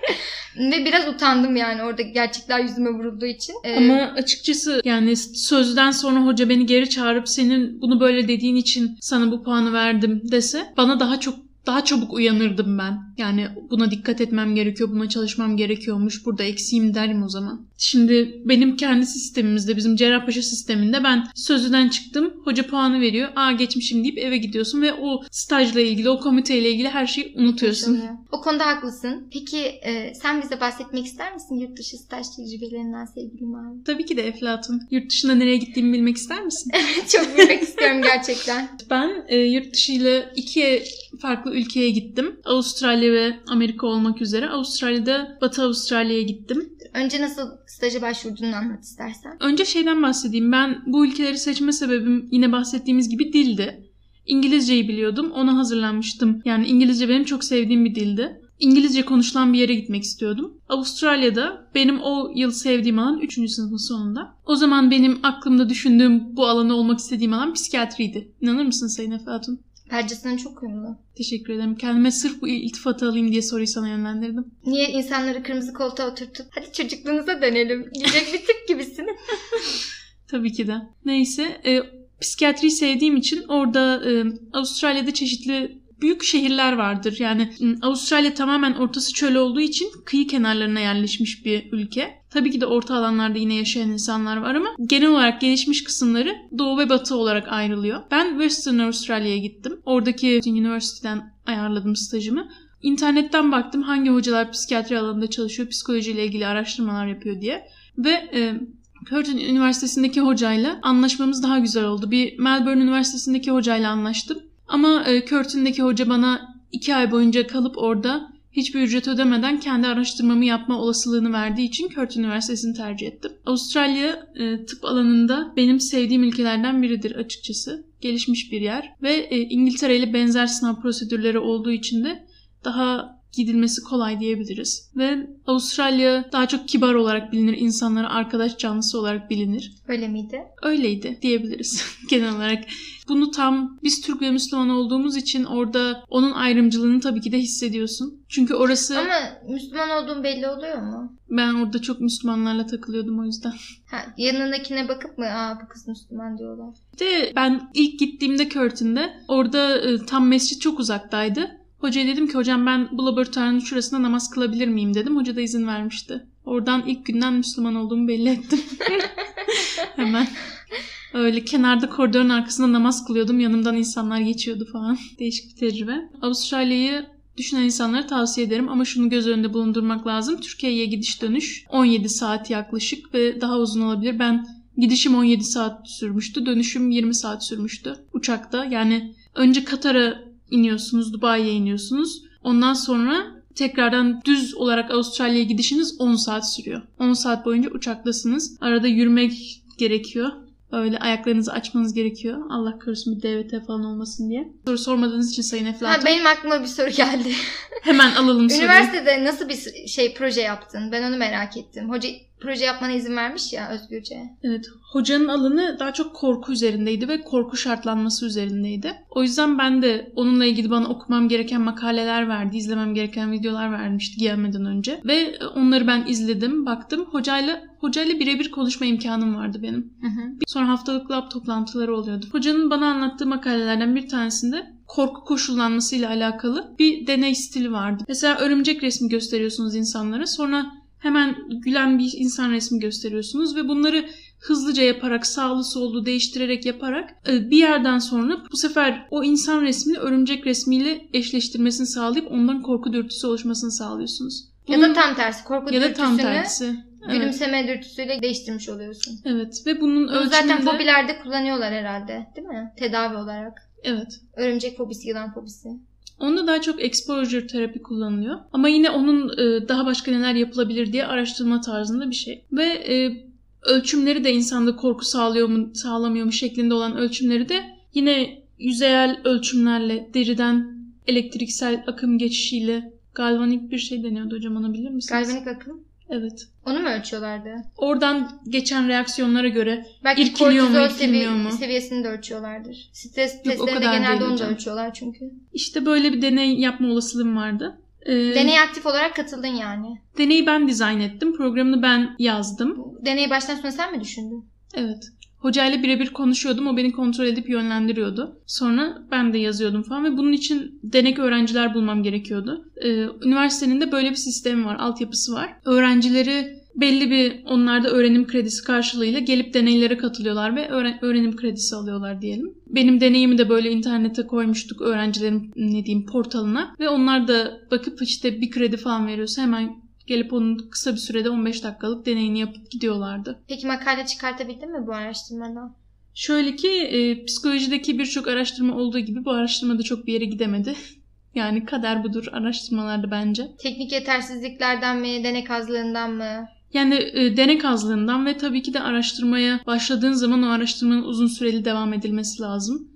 B: Ve biraz utandım yani orada gerçekler yüzüme vurulduğu için. Ee,
C: Ama açıkçası yani sözden sonra hoca beni geri çağırıp senin bunu böyle dediğin için sana bu puanı verdim dese bana daha çok daha çabuk uyanırdım ben. Yani buna dikkat etmem gerekiyor, buna çalışmam gerekiyormuş. Burada eksiğim derim o zaman. Şimdi benim kendi sistemimizde, bizim Cerrahpaşa sisteminde ben sözlüden çıktım. Hoca puanı veriyor. Aa geçmişim deyip eve gidiyorsun ve o stajla ilgili, o komiteyle ilgili her şeyi unutuyorsun.
B: O konuda haklısın. Peki e, sen bize bahsetmek ister misin yurt dışı staj tecrübelerinden sevgili Mavi?
C: Tabii ki de Eflatun. Yurt dışında nereye gittiğimi bilmek ister misin? <laughs>
B: Çok bilmek istiyorum gerçekten.
C: Ben e, yurt dışıyla iki farklı ülkeye gittim. Avustralya ve Amerika olmak üzere. Avustralya'da Batı Avustralya'ya gittim.
B: Önce nasıl staja başvurduğunu anlat istersen.
C: Önce şeyden bahsedeyim. Ben bu ülkeleri seçme sebebim yine bahsettiğimiz gibi dildi. İngilizceyi biliyordum. Ona hazırlanmıştım. Yani İngilizce benim çok sevdiğim bir dildi. İngilizce konuşulan bir yere gitmek istiyordum. Avustralya'da benim o yıl sevdiğim alan 3. sınıfın sonunda. O zaman benim aklımda düşündüğüm bu alanı olmak istediğim alan psikiyatriydi. İnanır mısın Sayın Efe Hatun?
B: Bence sana çok uyumlu.
C: Teşekkür ederim. Kendime sırf bu iltifatı alayım diye soruyu sana yönlendirdim.
B: Niye insanları kırmızı koltuğa oturtup hadi çocukluğunuza dönelim diyecek bir tip gibisin. <laughs>
C: Tabii ki de. Neyse. E, psikiyatriyi sevdiğim için orada e, Avustralya'da çeşitli büyük şehirler vardır. Yani m, Avustralya tamamen ortası çöl olduğu için kıyı kenarlarına yerleşmiş bir ülke. Tabii ki de orta alanlarda yine yaşayan insanlar var ama genel olarak gelişmiş kısımları doğu ve batı olarak ayrılıyor. Ben Western Avustralya'ya gittim. Oradaki üniversiteden ayarladım stajımı. İnternetten baktım hangi hocalar psikiyatri alanında çalışıyor, psikolojiyle ilgili araştırmalar yapıyor diye. Ve e, Curtin Üniversitesi'ndeki hocayla anlaşmamız daha güzel oldu. Bir Melbourne Üniversitesi'ndeki hocayla anlaştım. Ama e, Curtin'deki hoca bana iki ay boyunca kalıp orada hiçbir ücret ödemeden kendi araştırmamı yapma olasılığını verdiği için Curtin Üniversitesi'ni tercih ettim. Avustralya e, tıp alanında benim sevdiğim ülkelerden biridir açıkçası. Gelişmiş bir yer ve e, İngiltere ile benzer sınav prosedürleri olduğu için de daha gidilmesi kolay diyebiliriz. Ve Avustralya daha çok kibar olarak bilinir, insanlara arkadaş canlısı olarak bilinir.
B: Öyle miydi?
C: Öyleydi diyebiliriz <laughs> genel olarak. Bunu tam biz Türk ve Müslüman olduğumuz için orada onun ayrımcılığını tabii ki de hissediyorsun. Çünkü orası
B: Ama Müslüman olduğun belli oluyor mu?
C: ben orada çok Müslümanlarla takılıyordum o yüzden.
B: Ha, yanındakine bakıp mı aa bu kız Müslüman diyorlar.
C: De ben ilk gittiğimde Curtin'de orada e, tam mescit çok uzaktaydı. Hocaya dedim ki hocam ben bu laboratuvarın şurasında namaz kılabilir miyim dedim. Hoca da izin vermişti. Oradan ilk günden Müslüman olduğumu belli ettim. <laughs> Hemen. Öyle kenarda koridorun arkasında namaz kılıyordum. Yanımdan insanlar geçiyordu falan. <laughs> Değişik bir tecrübe. Avustralya'yı düşünen insanlara tavsiye ederim ama şunu göz önünde bulundurmak lazım. Türkiye'ye gidiş dönüş 17 saat yaklaşık ve daha uzun olabilir. Ben gidişim 17 saat sürmüştü. Dönüşüm 20 saat sürmüştü uçakta. Yani önce Katar'a iniyorsunuz, Dubai'ye iniyorsunuz. Ondan sonra tekrardan düz olarak Avustralya'ya gidişiniz 10 saat sürüyor. 10 saat boyunca uçaktasınız. Arada yürümek gerekiyor. Öyle ayaklarınızı açmanız gerekiyor. Allah korusun bir DVT falan olmasın diye. Soru sormadığınız için Sayın
B: Ha,
C: Eflatun.
B: benim aklıma bir soru geldi.
C: Hemen alalım soruyu.
B: Üniversitede nasıl bir şey proje yaptın? Ben onu merak ettim. Hoca proje yapmana izin vermiş ya özgürce.
C: Evet. Hocanın alanı daha çok korku üzerindeydi ve korku şartlanması üzerindeydi. O yüzden ben de onunla ilgili bana okumam gereken makaleler verdi, izlemem gereken videolar vermişti gelmeden önce. Ve onları ben izledim, baktım. Hocayla hocayla birebir konuşma imkanım vardı benim.
B: Hı hı.
C: Sonra haftalık lab toplantıları oluyordu. Hocanın bana anlattığı makalelerden bir tanesinde korku koşullanmasıyla alakalı bir deney stili vardı. Mesela örümcek resmi gösteriyorsunuz insanlara. Sonra hemen gülen bir insan resmi gösteriyorsunuz ve bunları hızlıca yaparak, sağlı sollu değiştirerek yaparak e, bir yerden sonra bu sefer o insan resmini örümcek resmiyle eşleştirmesini sağlayıp ondan korku dürtüsü oluşmasını sağlıyorsunuz.
B: Ya
C: Bunun-
B: da tam tersi. Korku
C: ya da tam tersi. Evet.
B: gülümseme dürtüsüyle değiştirmiş oluyorsun.
C: evet ve bunun
B: Bunu zaten
C: ölçümünde...
B: fobilerde kullanıyorlar herhalde. Değil mi? Tedavi olarak.
C: Evet.
B: Örümcek fobisi, yılan fobisi.
C: Onda daha çok exposure terapi kullanılıyor. Ama yine onun e, daha başka neler yapılabilir diye araştırma tarzında bir şey. Ve e, ölçümleri de insanda korku sağlıyor mu sağlamıyor mu şeklinde olan ölçümleri de yine yüzeyel ölçümlerle deriden elektriksel akım geçişiyle galvanik bir şey deniyordu hocam onu bilir misiniz?
B: Galvanik akım.
C: Evet.
B: Onu mu ölçüyorlardı?
C: Oradan geçen reaksiyonlara göre
B: Belki
C: İrkiliyor mu, irkilmiyor mu?
B: seviyesini de ölçüyorlardır. Stres testlerinde genelde onu da ölçüyorlar çünkü.
C: işte böyle bir deney yapma olasılığım vardı. Ee,
B: Deneye aktif olarak katıldın yani.
C: Deneyi ben dizayn ettim. Programını ben yazdım.
B: Deneyi baştan sona sen mi düşündün?
C: Evet. Hocayla birebir konuşuyordum. O beni kontrol edip yönlendiriyordu. Sonra ben de yazıyordum falan ve bunun için denek öğrenciler bulmam gerekiyordu. Ee, üniversitenin de böyle bir sistemi var, altyapısı var. Öğrencileri belli bir onlarda öğrenim kredisi karşılığıyla gelip deneylere katılıyorlar ve öğren- öğrenim kredisi alıyorlar diyelim. Benim deneyimi de böyle internete koymuştuk öğrencilerin ne diyeyim portalına ve onlar da bakıp işte bir kredi falan veriyorsa hemen gelip onun kısa bir sürede 15 dakikalık deneyini yapıp gidiyorlardı.
B: Peki makale çıkartabildin mi bu araştırmadan?
C: Şöyle ki e, psikolojideki birçok araştırma olduğu gibi bu araştırma da çok bir yere gidemedi. <laughs> Yani kader budur araştırmalarda bence.
B: Teknik yetersizliklerden mi, denek azlığından mı?
C: Yani e, denek azlığından ve tabii ki de araştırmaya başladığın zaman o araştırmanın uzun süreli devam edilmesi lazım.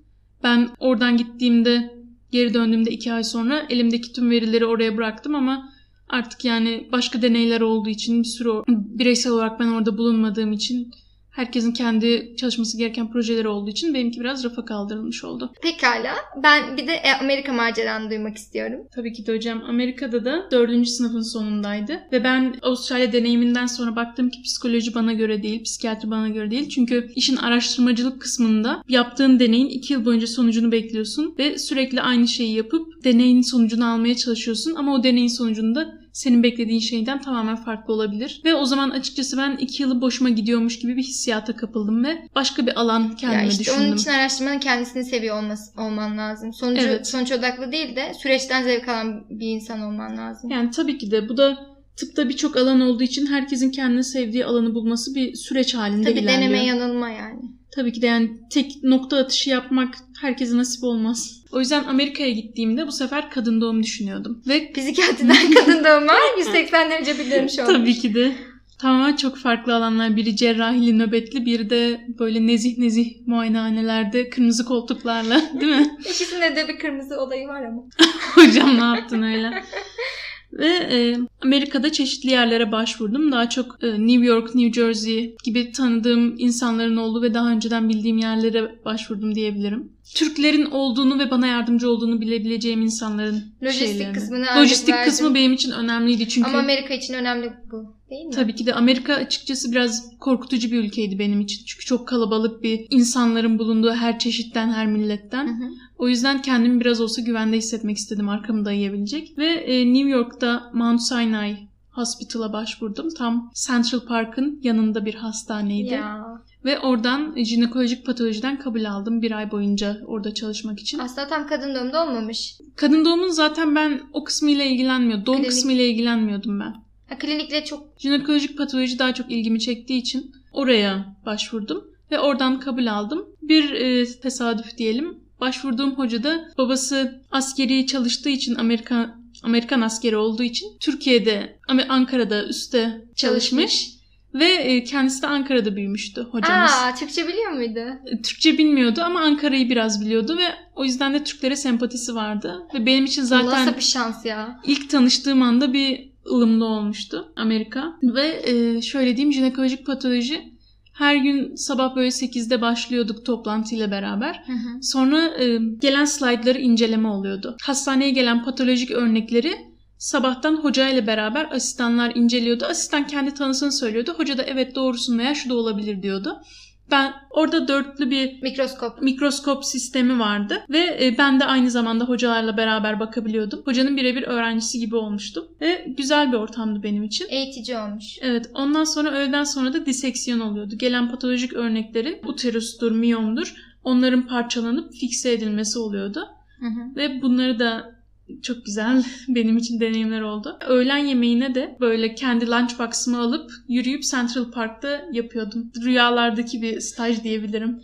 C: Ben oradan gittiğimde, geri döndüğümde iki ay sonra elimdeki tüm verileri oraya bıraktım ama artık yani başka deneyler olduğu için bir sürü bireysel olarak ben orada bulunmadığım için herkesin kendi çalışması gereken projeleri olduğu için benimki biraz rafa kaldırılmış oldu.
B: Pekala. Ben bir de e, Amerika maceranı duymak istiyorum.
C: Tabii ki de hocam Amerika'da da dördüncü sınıfın sonundaydı. Ve ben Avustralya deneyiminden sonra baktım ki psikoloji bana göre değil, psikiyatri bana göre değil. Çünkü işin araştırmacılık kısmında yaptığın deneyin iki yıl boyunca sonucunu bekliyorsun. Ve sürekli aynı şeyi yapıp deneyin sonucunu almaya çalışıyorsun. Ama o deneyin sonucunda senin beklediğin şeyden tamamen farklı olabilir. Ve o zaman açıkçası ben iki yılı boşuma gidiyormuş gibi bir hissiyata kapıldım ve başka bir alan kendime
B: ya işte
C: düşündüm.
B: onun için araştırmanın kendisini seviyor olması, olman lazım. Sonucu
C: Evet.
B: sonuç odaklı değil de süreçten zevk alan bir insan olman lazım.
C: Yani tabii ki de bu da tıpta birçok alan olduğu için herkesin kendini sevdiği alanı bulması bir süreç halinde
B: Tabii
C: ilerliyor.
B: deneme yanılma yani.
C: Tabii ki de yani tek nokta atışı yapmak herkese nasip olmaz. O yüzden Amerika'ya gittiğimde bu sefer kadın doğum düşünüyordum. Ve <laughs>
B: Psikiyatriden kadın doğuma 180 derece bir dönüş olmuş.
C: tabii ki de tamamen çok farklı alanlar. Biri cerrahili nöbetli, biri de böyle nezih nezih muayenehanelerde kırmızı koltuklarla değil mi?
B: İkisinde de bir kırmızı olayı var ama. <laughs>
C: Hocam ne yaptın öyle? <laughs> Ve e, Amerika'da çeşitli yerlere başvurdum. Daha çok e, New York, New Jersey gibi tanıdığım insanların olduğu ve daha önceden bildiğim yerlere başvurdum diyebilirim. Türklerin olduğunu ve bana yardımcı olduğunu bilebileceğim insanların
B: Lojistik
C: şeylerini.
B: kısmını
C: Lojistik
B: verdim.
C: kısmı benim için önemliydi çünkü
B: Ama Amerika için önemli bu değil mi?
C: tabii ki de Amerika açıkçası biraz korkutucu bir ülkeydi benim için. Çünkü çok kalabalık bir insanların bulunduğu her çeşitten, her milletten.
B: Hı hı.
C: O yüzden kendimi biraz olsa güvende hissetmek istedim arkamı dayayabilecek. Ve e, New York'ta Mount Sinai Hospital'a başvurdum. Tam Central Park'ın yanında bir hastaneydi.
B: Ya.
C: Ve oradan jinekolojik patolojiden kabul aldım bir ay boyunca orada çalışmak için.
B: Aslında tam kadın doğumda olmamış.
C: Kadın doğumun zaten ben o kısmıyla ilgilenmiyordum. Doğum
B: Klinik.
C: kısmıyla ilgilenmiyordum ben.
B: Ha, klinikle çok
C: Jinekolojik patoloji daha çok ilgimi çektiği için oraya başvurdum. Ve oradan kabul aldım. Bir e, tesadüf diyelim. Başvurduğum hoca da babası askeri çalıştığı için Amerika Amerikan askeri olduğu için Türkiye'de Ankara'da üste çalışmış ve e, kendisi de Ankara'da büyümüştü hocamız.
B: Aa, Türkçe biliyor muydu?
C: E, Türkçe bilmiyordu ama Ankara'yı biraz biliyordu ve o yüzden de Türklere sempatisi vardı ve benim için zaten
B: Nasıl bir şans ya?
C: İlk tanıştığım anda bir ılımlı olmuştu Amerika. Ve e, şöyle diyeyim jinekolojik patoloji her gün sabah böyle 8'de başlıyorduk toplantıyla beraber.
B: Hı hı.
C: Sonra e, gelen slaytları inceleme oluyordu. Hastaneye gelen patolojik örnekleri sabahtan hocayla beraber asistanlar inceliyordu. Asistan kendi tanısını söylüyordu. Hoca da evet doğrusun veya şu da olabilir diyordu. Ben orada dörtlü bir
B: Mikroskop.
C: mikroskop sistemi vardı ve e, ben de aynı zamanda hocalarla beraber bakabiliyordum. Hocanın birebir öğrencisi gibi olmuştum ve güzel bir ortamdı benim için.
B: Eğitici olmuş.
C: Evet ondan sonra öğleden sonra da diseksiyon oluyordu. Gelen patolojik örnekleri uterustur, miyomdur onların parçalanıp fikse edilmesi oluyordu.
B: Hı hı.
C: Ve bunları da çok güzel benim için deneyimler oldu. Öğlen yemeğine de böyle kendi lunchbox'ımı alıp yürüyüp Central Park'ta yapıyordum. Rüyalardaki bir staj diyebilirim.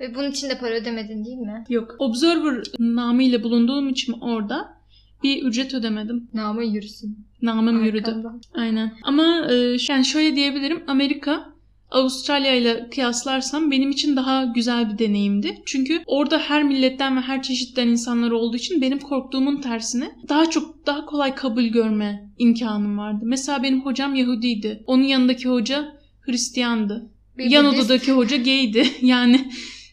B: Ve bunun için de para ödemedin değil mi?
C: Yok. Observer namıyla bulunduğum için orada bir ücret ödemedim.
B: Namı yürüsün.
C: Namım yürüdü.
B: Arkamdan.
C: Aynen. Ama e, yani şöyle diyebilirim. Amerika Avustralya ile kıyaslarsam benim için daha güzel bir deneyimdi. Çünkü orada her milletten ve her çeşitten insanlar olduğu için benim korktuğumun tersine daha çok daha kolay kabul görme imkanım vardı. Mesela benim hocam Yahudiydi. Onun yanındaki hoca Hristiyandı.
B: Bir
C: Yan odadaki hoca gaydi. <laughs> Yani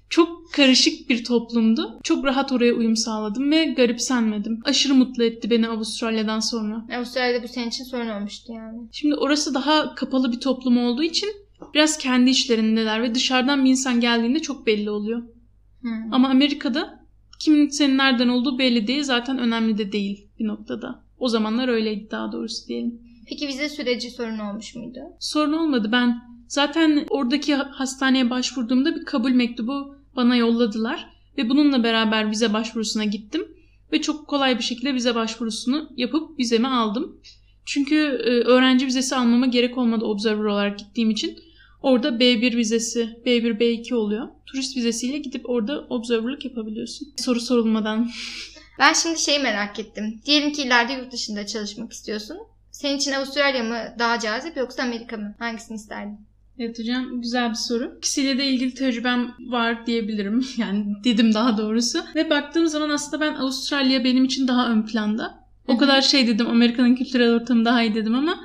C: çok karışık bir toplumdu. Çok rahat oraya uyum sağladım ve garipsenmedim. Aşırı mutlu etti beni Avustralya'dan sonra.
B: Avustralya'da bu senin için sorun olmuştu yani.
C: Şimdi orası daha kapalı bir toplum olduğu için biraz kendi işlerindeler ve dışarıdan bir insan geldiğinde çok belli oluyor.
B: Hmm.
C: Ama Amerika'da kimin senin nereden olduğu belli değil. Zaten önemli de değil bir noktada. O zamanlar öyleydi daha doğrusu diyelim.
B: Peki vize süreci sorun olmuş muydu?
C: Sorun olmadı. Ben zaten oradaki hastaneye başvurduğumda bir kabul mektubu bana yolladılar. Ve bununla beraber vize başvurusuna gittim. Ve çok kolay bir şekilde vize başvurusunu yapıp vizemi aldım. Çünkü e, öğrenci vizesi almama gerek olmadı observer olarak gittiğim için. Orada B1 vizesi, B1, B2 oluyor. Turist vizesiyle gidip orada observerlık yapabiliyorsun. Soru sorulmadan. <laughs>
B: Ben şimdi şeyi merak ettim. Diyelim ki ileride yurt dışında çalışmak istiyorsun. Senin için Avustralya mı daha cazip yoksa Amerika mı? Hangisini isterdin?
C: Evet hocam güzel bir soru. İkisiyle de ilgili tecrübem var diyebilirim. <laughs> Yani dedim daha doğrusu. Ve baktığım zaman aslında ben Avustralya benim için daha ön planda. O kadar şey dedim Amerika'nın kültürel ortamı daha iyi dedim ama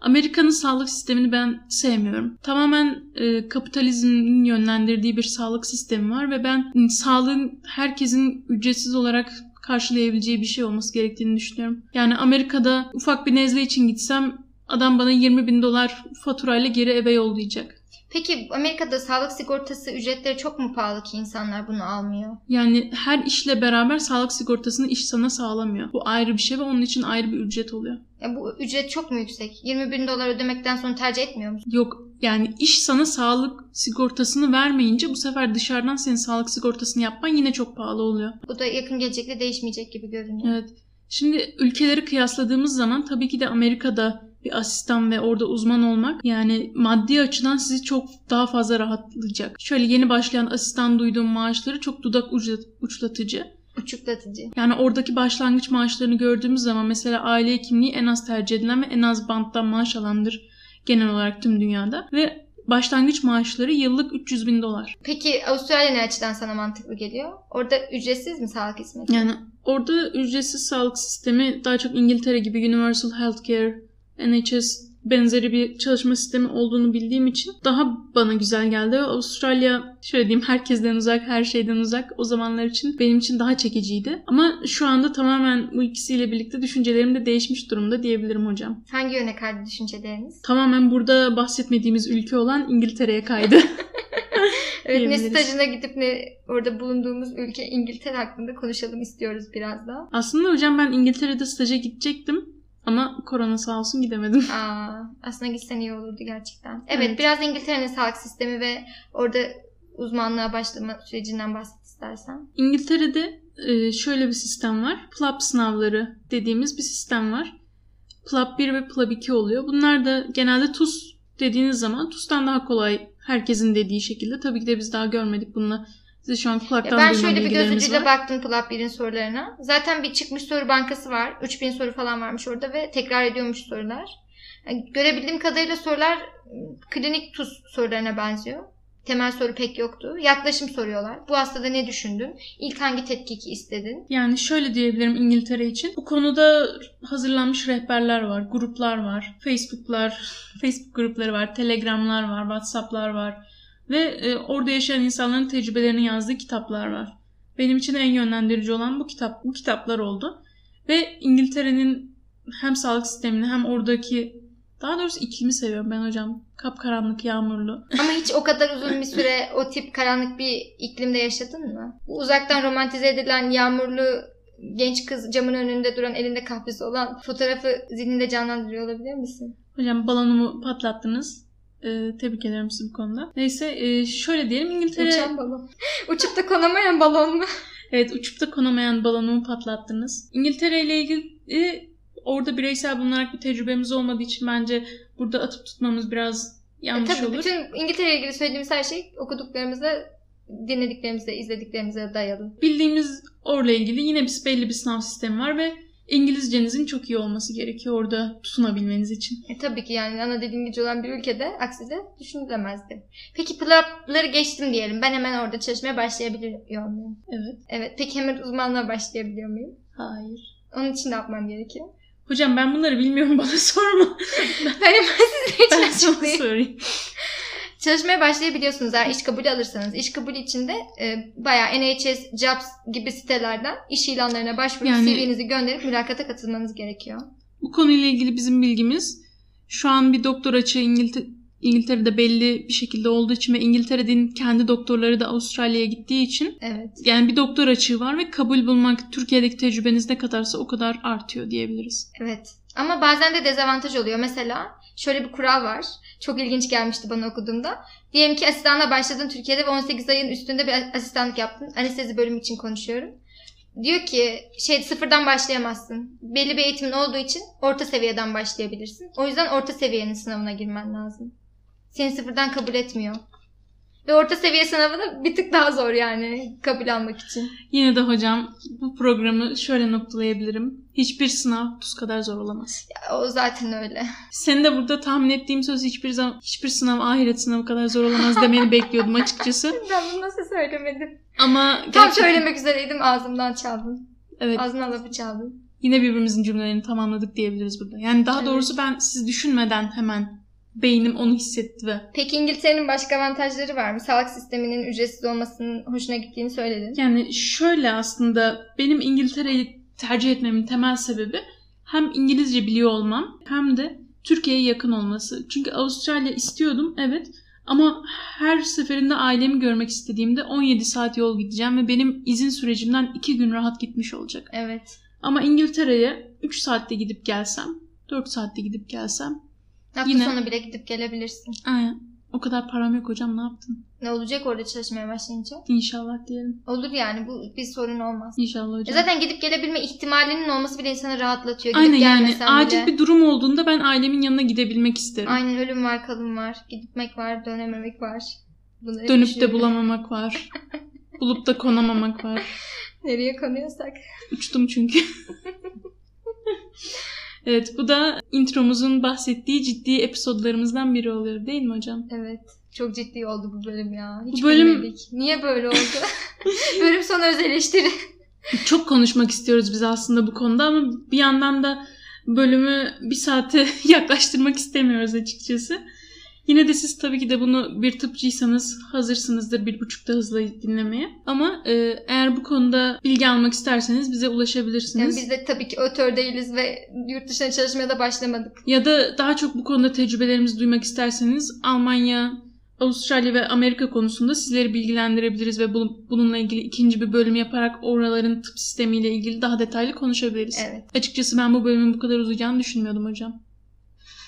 C: Amerika'nın sağlık sistemini ben sevmiyorum. Tamamen e, kapitalizmin yönlendirdiği bir sağlık sistemi var ve ben sağlığın herkesin ücretsiz olarak karşılayabileceği bir şey olması gerektiğini düşünüyorum. Yani Amerika'da ufak bir nezle için gitsem adam bana 20 bin dolar faturayla geri eve yollayacak.
B: Peki Amerika'da sağlık sigortası ücretleri çok mu pahalı ki insanlar bunu almıyor?
C: Yani her işle beraber sağlık sigortasını iş sana sağlamıyor. Bu ayrı bir şey ve onun için ayrı bir ücret oluyor.
B: Ya bu ücret çok mu yüksek? 20 bin dolar ödemekten sonra tercih etmiyor musun?
C: Yok yani iş sana sağlık sigortasını vermeyince bu sefer dışarıdan senin sağlık sigortasını yapman yine çok pahalı oluyor.
B: Bu da yakın gelecekte değişmeyecek gibi görünüyor.
C: Evet. Şimdi ülkeleri kıyasladığımız zaman tabii ki de Amerika'da bir asistan ve orada uzman olmak yani maddi açıdan sizi çok daha fazla rahatlayacak. Şöyle yeni başlayan asistan duyduğum maaşları çok dudak uçlat- uçlatıcı.
B: Uçuklatıcı.
C: Yani oradaki başlangıç maaşlarını gördüğümüz zaman mesela aile hekimliği en az tercih edilen ve en az banttan maaş alandır genel olarak tüm dünyada. Ve başlangıç maaşları yıllık 300 bin dolar.
B: Peki Avustralya ne açıdan sana mantıklı geliyor? Orada ücretsiz mi sağlık hizmeti?
C: Yani orada ücretsiz sağlık sistemi daha çok İngiltere gibi Universal Healthcare, NHS benzeri bir çalışma sistemi olduğunu bildiğim için daha bana güzel geldi. Avustralya şöyle diyeyim herkesten uzak, her şeyden uzak o zamanlar için benim için daha çekiciydi. Ama şu anda tamamen bu ikisiyle birlikte düşüncelerim de değişmiş durumda diyebilirim hocam.
B: Hangi yöne kaydı düşünceleriniz?
C: Tamamen burada bahsetmediğimiz ülke olan İngiltere'ye kaydı. <laughs>
B: Evet ne stajına gidip ne orada bulunduğumuz ülke İngiltere hakkında konuşalım istiyoruz biraz daha.
C: Aslında hocam ben İngiltere'de staja gidecektim. Ama korona sağ olsun gidemedim.
B: Aa, aslında gitsen iyi olurdu gerçekten. Evet,
C: Evet.
B: biraz İngiltere'nin sağlık sistemi ve orada uzmanlığa başlama sürecinden bahset istersen.
C: İngiltere'de e, şöyle bir sistem var. PLAB sınavları dediğimiz bir sistem var. PLAB 1 ve PLAB 2 oluyor. Bunlar da genelde TUS dediğiniz zaman TUS'tan daha kolay herkesin dediği şekilde. Tabii ki de biz daha görmedik bununla. Size şu an
B: Ya
C: kulaktan
B: ben şöyle bir göz ucuyla baktım Plap 1'in sorularına. Zaten bir çıkmış soru bankası var. 3000 soru falan varmış orada ve tekrar ediyormuş sorular. Yani görebildiğim kadarıyla sorular klinik tuz sorularına benziyor. Temel soru pek yoktu. Yaklaşım soruyorlar. Bu hastada ne düşündün? İlk hangi tetkiki istedin?
C: Yani şöyle diyebilirim İngiltere için. Bu konuda hazırlanmış rehberler var, gruplar var, Facebook'lar, <laughs> Facebook grupları var, Telegram'lar var, WhatsApp'lar var ve e, orada yaşayan insanların tecrübelerini yazdığı kitaplar var. Benim için en yönlendirici olan bu kitap, bu kitaplar oldu. Ve İngiltere'nin hem sağlık sistemini hem oradaki daha doğrusu iklimi seviyorum ben hocam. Kapkaranlık, yağmurlu. <laughs>
B: Ama hiç o kadar uzun bir süre o tip karanlık bir iklimde yaşadın mı? Bu uzaktan romantize edilen yağmurlu genç kız camın önünde duran elinde kahvesi olan fotoğrafı zihninde canlandırıyor olabilir misin?
C: Hocam balonumu patlattınız. Ee, tebrik ederim sizi bu konuda. Neyse e, şöyle diyelim İngiltere...
B: Uçan balon. <laughs> Uçup da konamayan balon mu? <laughs>
C: Evet uçup da konamayan balonumu patlattınız. İngiltere ile ilgili orada bireysel bulunarak bir tecrübemiz olmadığı için bence burada atıp tutmamız biraz yanlış
B: E, Tabii
C: olur.
B: bütün İngiltere ile ilgili söylediğimiz her şey okuduklarımızda, dinlediklerimizde, izlediklerimize dayalı.
C: Bildiğimiz orla ilgili yine bir belli bir sınav sistemi var ve İngilizcenizin çok iyi olması gerekiyor orada tutunabilmeniz için.
B: E, tabii ki yani ana dil İngilizce olan bir ülkede aksi de düşünülemezdi. Peki plapları geçtim diyelim. Ben hemen orada çalışmaya başlayabiliyor muyum?
C: Evet.
B: Evet. Peki hemen uzmanlığa başlayabiliyor muyum?
C: Hayır.
B: Onun için ne yapmam gerekiyor?
C: Hocam ben bunları bilmiyorum <laughs> bana sorma.
B: Ben hemen için
C: ben sana sorayım.
B: Çalışmaya başlayabiliyorsunuz eğer iş kabulü alırsanız. İş kabulü için de e, bayağı NHS Jobs gibi sitelerden iş ilanlarına başvurup
C: Yani-
B: CV'nizi gönderip mülakata katılmanız gerekiyor.
C: Bu konuyla ilgili bizim bilgimiz şu an bir doktor açığı İngiltere, İngiltere'de belli bir şekilde olduğu için ve İngiltere'nin kendi doktorları da Avustralya'ya gittiği için
B: Evet.
C: yani bir doktor açığı var ve kabul bulmak Türkiye'deki tecrübeniz ne kadarsa o kadar artıyor diyebiliriz.
B: Evet. Ama bazen de dezavantaj oluyor. Mesela şöyle bir kural var. Çok ilginç gelmişti bana okuduğumda. Diyelim ki asistanla başladın Türkiye'de ve 18 ayın üstünde bir asistanlık yaptın. Anestezi bölümü için konuşuyorum. Diyor ki şey sıfırdan başlayamazsın. Belli bir eğitimin olduğu için orta seviyeden başlayabilirsin. O yüzden orta seviyenin sınavına girmen lazım. Seni sıfırdan kabul etmiyor. Ve orta seviye sınavı da bir tık daha zor yani kabul almak için.
C: Yine de hocam bu programı şöyle noktalayabilirim. Hiçbir sınav tuz kadar zor olamaz.
B: Ya, o zaten öyle.
C: Senin de burada tahmin ettiğim söz hiçbir zaman hiçbir sınav ahiret sınavı kadar zor olamaz demeni <laughs> bekliyordum açıkçası.
B: Ben bunu nasıl söylemedim?
C: Ama
B: Tam
C: gerçekten-
B: söylemek üzereydim ağzımdan çaldın.
C: Evet.
B: Ağzından lafı çaldın.
C: Yine birbirimizin cümlelerini tamamladık diyebiliriz burada. Yani daha
B: Evet.
C: doğrusu ben siz düşünmeden hemen beynim onu hissetti ve
B: Peki İngiltere'nin başka avantajları var mı? Sağlık sisteminin ücretsiz olmasının hoşuna gittiğini söyledin.
C: yani şöyle aslında benim İngiltere'yi tercih etmemin temel sebebi hem İngilizce biliyor olmam hem de Türkiye'ye yakın olması. Çünkü Avustralya istiyordum evet ama her seferinde ailemi görmek istediğimde 17 saat yol gideceğim ve benim izin sürecimden 2 gün rahat gitmiş olacak.
B: Evet.
C: Ama İngiltere'ye 3 saatte gidip gelsem, 4 saatte gidip gelsem
B: Hafta
C: Yine-
B: sonu bile gidip gelebilirsin.
C: aynen o kadar param yok hocam ne yaptın?
B: Ne olacak orada çalışmaya başlayınca?
C: İnşallah diyelim.
B: Olur yani bu bir sorun olmaz.
C: İnşallah
B: E
C: hocam.
B: zaten gidip gelebilme ihtimalinin olması bile insanı rahatlatıyor. Gidip
C: Aynen yani acil
B: bile.
C: bir durum olduğunda ben ailemin yanına gidebilmek isterim.
B: Aynen ölüm var, kalım var. Gitmek var, dönememek var. Bunları
C: Dönüp de bulamamak var. <laughs> Bulup da konamamak var.
B: Nereye konuyorsak.
C: Uçtum çünkü. <laughs> evet bu da intromuzun bahsettiği ciddi episodlarımızdan biri oluyor değil mi hocam?
B: Evet. Çok ciddi oldu bu bölüm ya. Hiç
C: Bu bölüm-
B: bilmedik. Niye böyle oldu? <laughs> bölüm sonu öz eleştiri.
C: Çok konuşmak istiyoruz biz aslında bu konuda ama bir yandan da bölümü bir saate <laughs> yaklaştırmak istemiyoruz açıkçası. Yine de siz tabii ki de bunu bir tıpçıysanız hazırsınızdır bir buçukta hızla dinlemeye. Ama e, eğer bu konuda bilgi almak isterseniz bize
B: Yani
C: ulaşabilirsiniz.
B: biz de tabii ki ötör değiliz ve yurt dışına çalışmaya da başlamadık.
C: Ya da daha çok bu konuda tecrübelerimizi duymak isterseniz Almanya, Avustralya ve Amerika konusunda sizleri bilgilendirebiliriz ve bu- bununla ilgili ikinci bir bölüm yaparak oraların tıp sistemiyle ilgili daha detaylı konuşabiliriz.
B: Evet.
C: Açıkçası ben bu bölümün bu kadar uzayacağını düşünmüyordum hocam.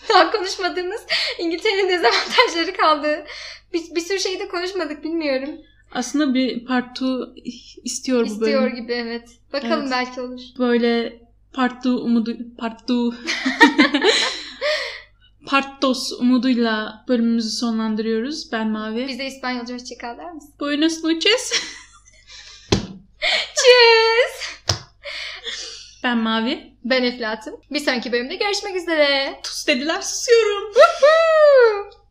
B: Daha konuşmadığımız İngiltere'nin dezavantajları kaldı. Bir, bir sürü şey de konuşmadık bilmiyorum.
C: Aslında bir part 2 istiyor bu
B: İstiyor
C: bölüm.
B: gibi evet. Bakalım
C: Evet.
B: belki olur.
C: Böyle part 2 umudu part 2 <laughs> part 2 umuduyla bölümümüzü sonlandırıyoruz. Ben Mavi.
B: Bize İspanyolca hoşçakal der misin?
C: Buenas noches. <laughs>
B: Cheers!
C: Ben Mavi.
B: Ben Eflatun. Bir sonraki bölümde görüşmek üzere.
C: Tus dediler susuyorum.